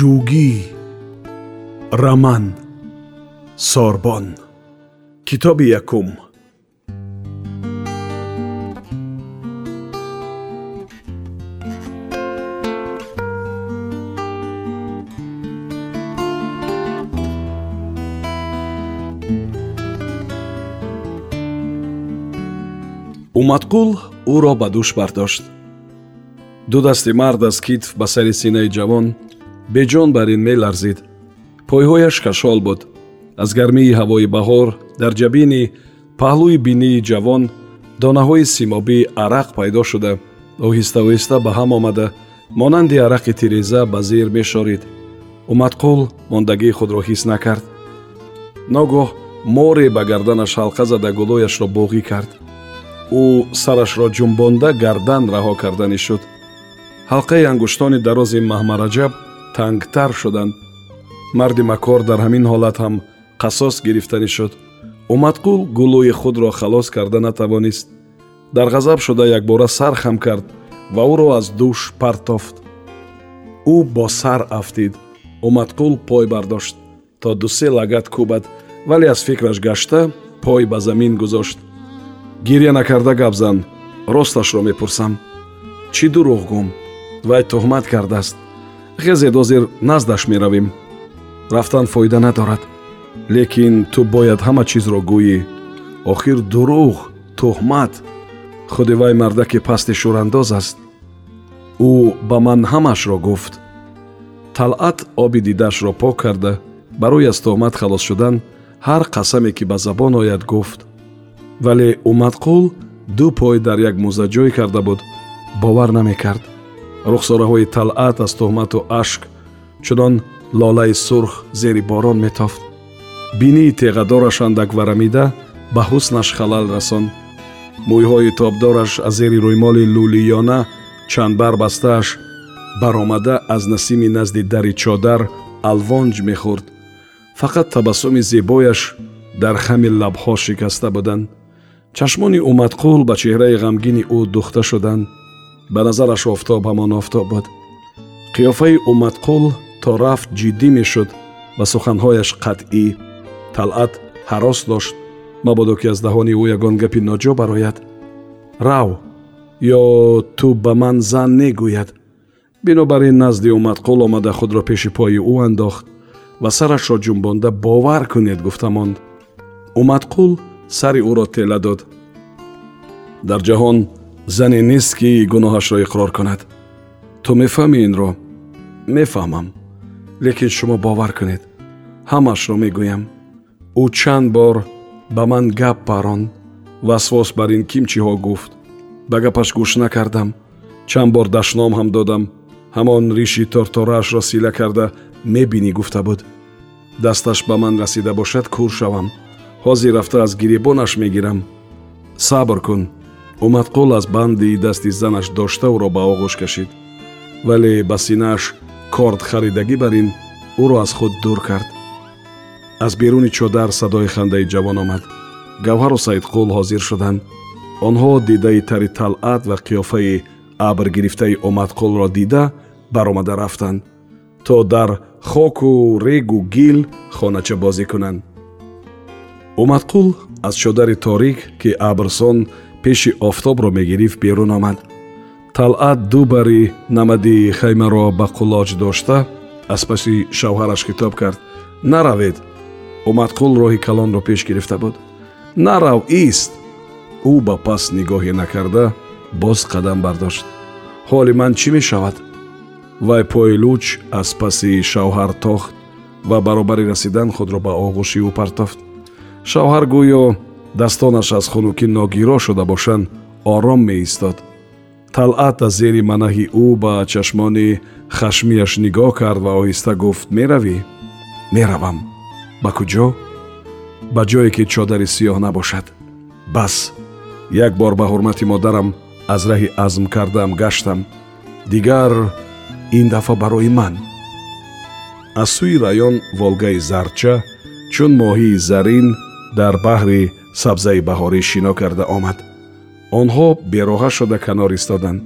ҷугӣ раман сорбон. Китоби якум. Умадқул ӯро ба дӯш бардошт. Ду дасти мард аз китф ба сари синаи ҷавон беҷон бар ин меларзид. Пойҳояш кашол буд. Аз гармии ҳавои баҳор дар ҷабини паҳлӯи бинии ҷавон донаҳои симобии арақ пайдо шуда. Оҳиста оҳиста ба ҳам омада. Монанди арақи тиреза ба зир мешорид. Умадқул мондагии худро ҳис накард. Ногоҳ море ба гарданаш ҳалқа зада гулӯяшро боғӣ кард. Ӯ сарашро ҷумбонда гардан раҳо карданӣ шуд. Ҳалқаи ангуштони дарози маҳмараҷаб тангтар шуданд. Марди макор дар ҳамин ҳолат ҳам қасос гирифтанӣ шуд. Умадқул гулӯи худро халос карда натавонист. Дар ғазаб шуда якбора сар хам кард ва ӯро аз дӯш партофт. Ӯ бо сар афтид. Умадқул пой бардошт то дусе лагат кӯбад вале аз фикраш гашта пой ба замин гузошт. Гирья накарда гап зан росташро мепурсам. Чӣ дурӯғ гум? Вай тӯҳмат кардааст хезед ҳозир наздаш меравем. Рафтан фоида надорад. Лекин ту бояд ҳама чизро гӯӣ. Охир дурӯғ тӯҳмат худи вай мардаки пасти шӯрандоз аст. Ӯ ба ман ҳамашро гуфт. Талъат оби дидашро пок карда. Барои аз тӯҳмат халос шудан ҳар қасаме ки ба забон ояд гуфт. Вале умадқул ду пой дар як мӯзаҷой карда буд. Бовар намекард рухсораҳои талъат аз тӯҳмату ашк чунон лолаи сурх зери борон метофт бинии теғадораш андак варамида ба ҳуснаш халал расон. Мӯйҳои тобдораш аз зери рӯймоли лӯлиёна чандбар бастааш баромада аз насими назди дари чодар алвонҷ мехӯрд. Фақат табассуми зебояш дар хами лабҳо шикаста буданд. Чашмони умадқул ба чеҳраи ғамгини ӯ духта шуданд ба назараш офтоб ҳамон офтоб буд. Қиёфаи умадқул то рафт ҷиддӣ мешуд ва суханҳояш қатъӣ талъат ҳарос дошт. Мабодо ки аздаҳони ӯ ягон гапи ноҷо барояд рав ё ту ба ман зан негӯяд бинобар ин назди умадқул омада худро пеши пои ӯ андохт ва сарашро ҷумбонда бовар кунед гуфта монд. Умадқул сари ӯро тела дод. Дар ҷаҳон зане нест ки гуноҳашро иқрор кунад. Ту мефаҳмӣ инро? Мефаҳмам. Лекин шумо бовар кунед. Ҳамашро мегӯям. Ӯ чанд бор ба ман гап паронд васвос бар ин кимчиҳо гуфт. Ба гапаш гӯш накардам. Чанд бор дашном ҳам додам. Ҳамон риши тортораашро сила карда мебинӣ гуфта буд. Дасташ ба ман расида бошад кур шавам. Ҳозир рафта аз гиребонаш мегирам. Сабр кун умадқул аз банди дасти занаш дошта ӯро ба оғӯш кашид вале ба синааш корд харидагӣ бар ин ӯро аз худ дур кард. Аз беруни чодар садои хандаи ҷавон омад. Гавҳару саидқул ҳозир шуданд онҳо дидаи тари талъат ва қиёфаи абргирифтаи умадқулро дида баромада рафтанд то дар хоку регу гил хоначабозӣ кунанд. Умадқул аз чодари торик ки абрсон пеши офтобро мегирифт берун омад. Талъат ду бари намади хаймаро ба қулоч дошта аз паси шавҳараш хитоб кард. Наравед умадқул роҳи калонро пеш гирифта буд. Нарав ист ӯ ба пас нигоҳе накарда боз қадам бардошт. Ҳоли ман чӣ мешавад? Вай пои луч аз паси шавҳар тохт ва баробари расидан худро ба оғӯши ӯ партофт. Шавҳар гӯё дастонаш аз хунукӣ ногиро шуда бошанд ором меистод. Талъат аз зери манаҳи ӯ ба чашмони хашмияш нигоҳ кард ва оҳиста гуфт меравӣ? Меравам ба куҷо? Ба ҷое ки чодари сиёҳ набошад бас як бор ба ҳурмати модарам аз раҳи азм кардаам гаштам. Дигар ин дафъа барои ман аз сӯи раён волгаи зардча чун моҳии зарин дар баҳри сабзаи баҳорӣ шино карда омад. Онҳо бероҳа шуда канор истоданд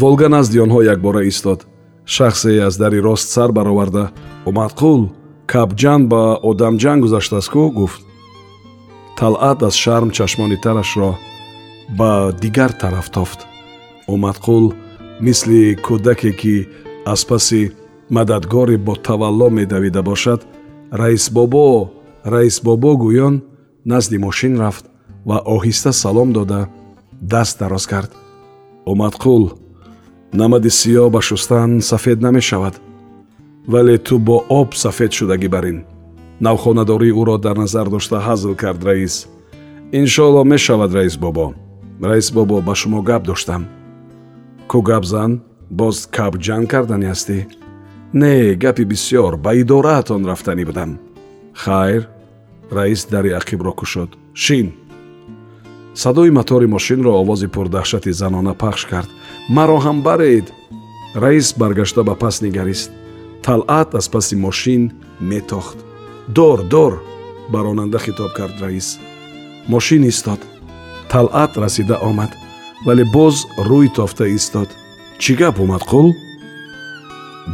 волга назди онҳо якбора истод. Шахсе аз дари рост сар бароварда. Умадқул кабҷан ба одамҷан гузаштааст ку гуфт. Талъат аз шарм чашмони тарашро ба дигар тараф тофт. Умадқул мисли кӯдаке ки аз паси мададгоре бо тавалло медавида бошад раисбобо раисбобо гӯён назди мошин рафт ва оҳиста салом дода даст дароз кард. Умадқул намади сиёҳ ба шустан сафед намешавад вале ту бо об сафед шудагӣ бар ин навхонадории ӯро дар назар дошта ҳазл кард раис. Иншоалло мешавад раис бобо. Раис бобо ба шумо гап доштам. Ку гап зан боз кабҷан кардани ҳастӣ? Не гапи бисьёр ба идораатон рафтанӣ будам. Хайр раис дари ақибро кушод. Шин! Садои матори мошинро овози пурдаҳшати занона пахш кард. Маро ҳам баред! Раис баргашта ба пас нигарист. Талъат аз паси мошин метохт! Дор дор! ба ронанда хитоб кард раис. Мошин истод. Талъат расида омад вале боз рӯй тофта истод. Чӣ гап омад қул?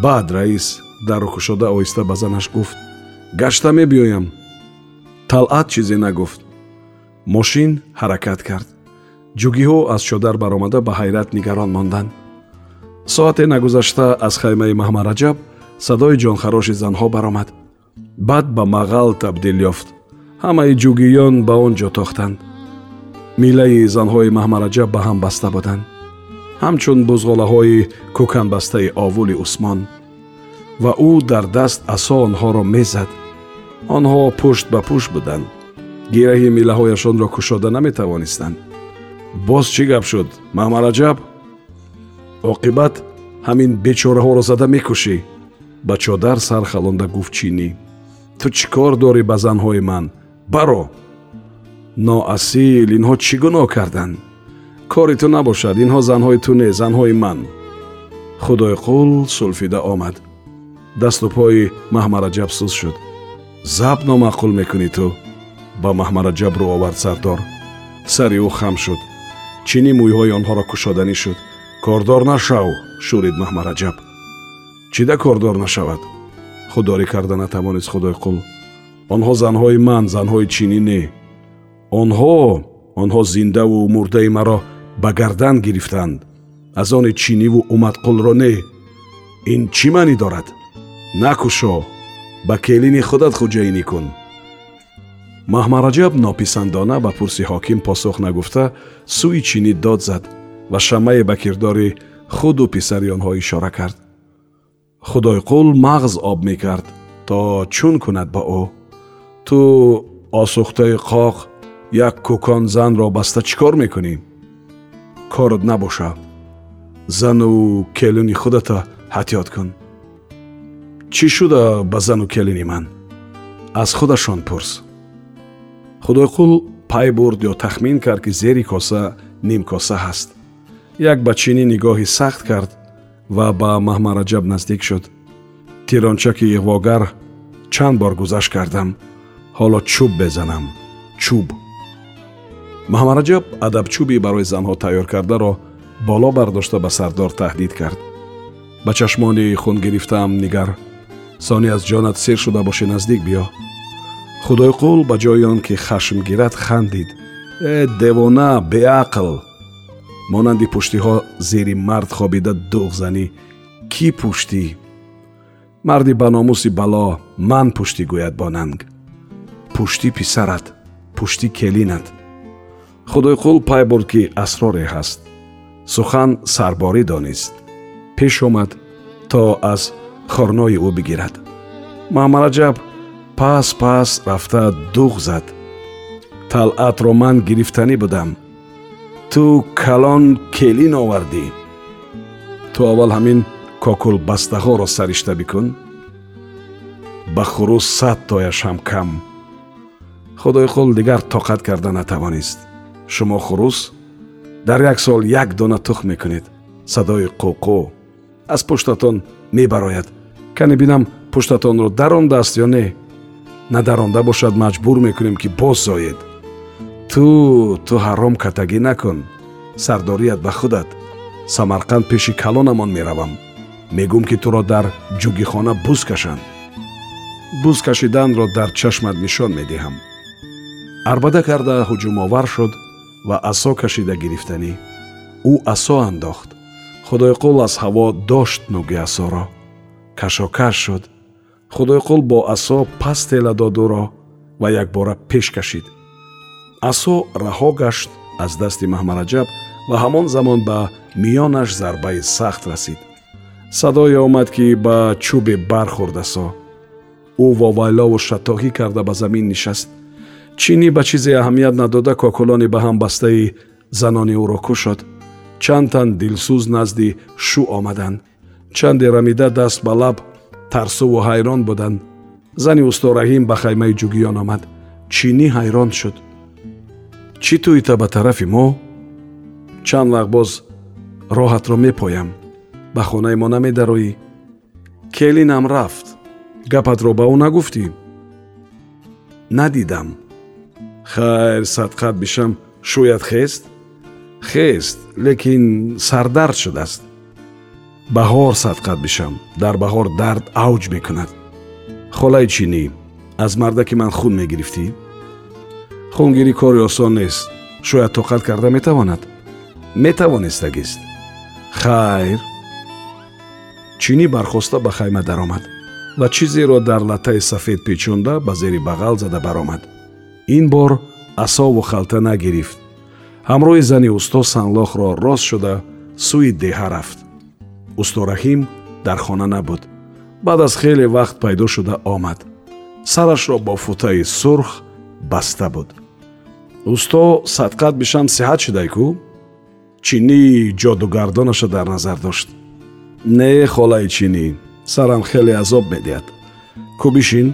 Баъд раис дарро кушода оҳиста ба занаш гуфт. Гашта мебиёям талъат чизе нагуфт. Мошин ҳаракат кард. Ҷугиҳо аз чодар баромада ба ҳайрат нигарон монданд. Соате нагузашта аз хаймаи маҳмараҷаб садои ҷонхароши занҳо баромад. Баъд ба мағал табдил ёфт. Ҳамаи ҷугиён ба он ҷо тохтанд. Миллаи занҳои маҳмараҷаб ба ҳам баста буданд. Ҳамчун бузғолаҳои кӯканбастаи овули усмон. Ва ӯ дар даст асо онҳоро мезад онҳо пушт ба пушт буданд. Гираҳи миллаҳояшонро кушода наметавонистанд. Боз чӣ гап шуд? Маҳмараҷаб оқибат ҳамин бечораҳоро зада мекушӣ. Ба чодар сар халонда гуфт чинӣ ту чӣ кор дорӣ ба занҳои ман? Баро! Ноасил инҳо чӣ гуноҳ карданд? Кори ту набошад. Инҳо занҳои ту не занҳои ман. Худойқул сулфида омад. Дасту пои маҳмараҷаб суз шуд заб номаъқул мекунӣ ту? Ба маҳмараҷаб рӯ овард сардор. Сари ӯ хам шуд. Чини мӯйҳои онҳоро кушоданӣ шуд? Кордор нашав шӯрид маҳмараҷаб чида кордор нашавад? Худдорӣ карда натавонист худойқул онҳо занҳои ман занҳои чинӣ не. Онҳо онҳо зиндаву мурдаи маро ба гардан гирифтанд. Аз они чиниву умадқулро не. Ин чӣ маънӣ дорад? Накушо ба келини худат хуҷаинӣ кун маҳмараҷаб нописандона ба пурси ҳоким посух нагуфта сӯи чинӣ дод зад ва шамъае ба кирдори худу писари онҳо ишора кард. Худойқул мағз об мекард то чун кунад ба ӯ? Ту осухтаи қоқ як кӯкон занро баста чӣ кор мекунӣ? Корот набоша зану келини худата ҳатёт кун чӣ шуда ба зану келини ман? Аз худашон пурс худойқул пай бурд ё тахмин кард ки зери коса нимкоса ҳаст. Як ба чинӣ нигоҳи сахт кард ва ба маҳмараҷаб наздик шуд. Тирончаки иғвогар чанд бор гузашт кардам. Ҳоло чӯб безанам. Чӯб маҳмараҷаб адабчӯби барои занҳо тайёр кардаро боло бардошта ба сардор таҳдид кард. Ба чашмони хун гирифтаам нигар сони аз ҷонат сир шуда бошӣ наздик биё худойқул ба ҷои он ки хашм гирад хандид. Э девона беақл! Монанди пуштиҳо зери мард хобида дуғзанӣ кӣ пуштӣ марди ба номуси бало ман пуштӣ гӯяд бо нанг пуштӣ писарат пуштӣ келинат худойқул пай бурд ки асроре ҳаст сухан сарборӣ донист пеш омад то аз хорнои ӯ бигирад. Маъмараҷаб пас пас рафта дуғ зад. Талъатро ман гирифтанӣ будам. Ту калон келин овардӣ. Ту аввал ҳамин кокулбастаҳоро саришта бикун. Ба хурус сад тояш ҳам кам. Худои қул дигар тоқат карда натавонист. Шумо хурус дар як сол як дона тухм мекунед. Садои қуқу аз пуштатон мебарояд кане бинам пуштатонро дарондааст ё не? Надаронда бошад маҷбур мекунем ки боз зоед. Ту ту ҳаром катагӣ накун. Сардорият ба худат. Самарқанд пеши калонамон меравам. Мегӯм ки туро дар ҷугихона буз кашанд буз кашиданро дар чашмат нишон медиҳам. Арбада карда ҳуҷумовар шуд ва асо кашида гирифтанӣ. Ӯ асо андохт. Худои қул аз ҳаво дошт нӯги асоро кашокаш шуд. Худои қул бо асо пас тела дод ӯро ва якбора пеш кашид. Асо раҳо гашт аз дасти маҳмараҷаб ва ҳамон замон ба миёнаш зарбаи сахт расид. Садое омад ки ба чӯбе бархӯрд асо. Ӯ вовайлову шатоҳӣ карда ба замин нишаст. Чинӣ ба чизе аҳамият надода кокулони ба ҳам бастаи занони ӯро кушод чанд тан дилсӯз назди шу омаданд чанде рамида даст ба лаб тарсуву ҳайрон буданд. Зани устораҳим ба хаймаи ҷугиён омад. Чинӣ ҳайрон шуд? Чӣ тӯита ба тарафи мо? Чанд вақт боз роҳатро мепоям. Ба хонаи мо намедароӣ. Келинам рафт. Гапатро ба ӯ нагуфтӣ. Надидам. Хайр садқат бишам. Шояд хест? Хест лекин сардард шудааст баҳор садқат бишам дар баҳор дард авҷ мекунад холаи чинӣ аз мардаки ман хун мегирифтӣ хунгирӣ кори осон нест шояд тоқат карда метавонад метавонистагист хайр чинӣ бархоста ба хайма даромад ва чизеро дар латтаи сафед печонда ба зери бағал зада баромад ин бор асову халта нагирифт ҳамроҳи зани усто санлохро рост шуда сӯи деҳа рафт устораҳим дар хона набуд. Баъд аз хеле вақт пайдо шуда омад. Сарашро бо футаи сурх баста буд. Усто садқат бишам сиҳат шудай кӯ чинӣ ҷодугардонаша дар назар дошт. Не холаи чинӣ сарам хеле азоб медиҳад. Кӯ бишин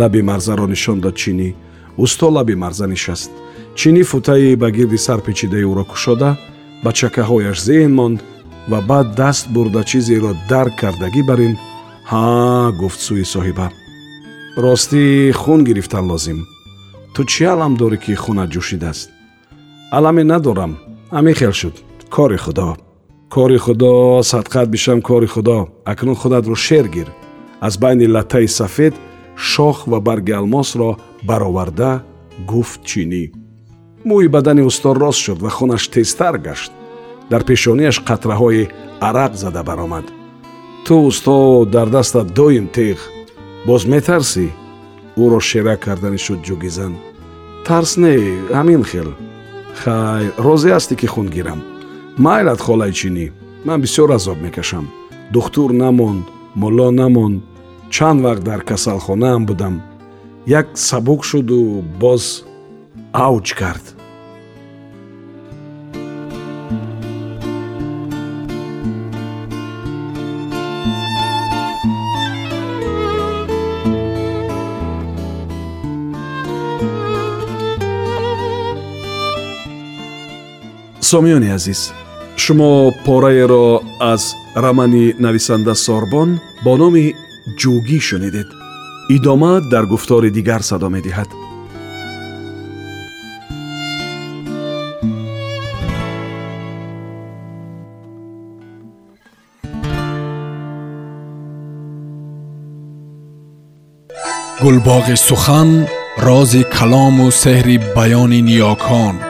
лаби марзаро нишон дод чинӣ. Усто лаби марза нишаст. Чинӣ футаи ба гирди сар печидаи ӯро кушода ба чакаҳояш зеҳн монд ва баъд даст бурда чизеро дарк кардагӣ бар ин ҳа гуфт сӯи соҳиба. Ростӣ хун гирифтан лозим. Ту чӣ алам дорӣ ки хунат ҷӯшидааст аламе надорам. Ҳамин хел шуд. Кори худо. Кори худо садқат бишам кори худо. Акнун худатро шер гир. Аз байни латтаи сафед шох ва барги алмосро бароварда гуфт чинӣ. Мӯи бадани устор рост шуд ва хунаш тезтар гашт дар пешонияш қатраҳои арақ зада баромад. Ту усто дар дастат доим теғ боз метарсӣ ӯро шера кардани шуд ҷугизан. Тарс не ҳамин хел. Хай розӣ ҳастӣ ки хун гирам. Майлат холаи чинӣ? Ман бисёр азоб мекашам. Духтур намонд мулло намонд. Чанд вақт дар касалхонаам будам. Як сабук шуду боз авҷ кард сомиёни азиз шумо пораеро аз рамани нависанда сорбон бо номи ҷӯгӣ шунидед идома дар гуфтори дигар садо медиҳад гулбоғи сухан рози калому сеҳри баёни ниёкон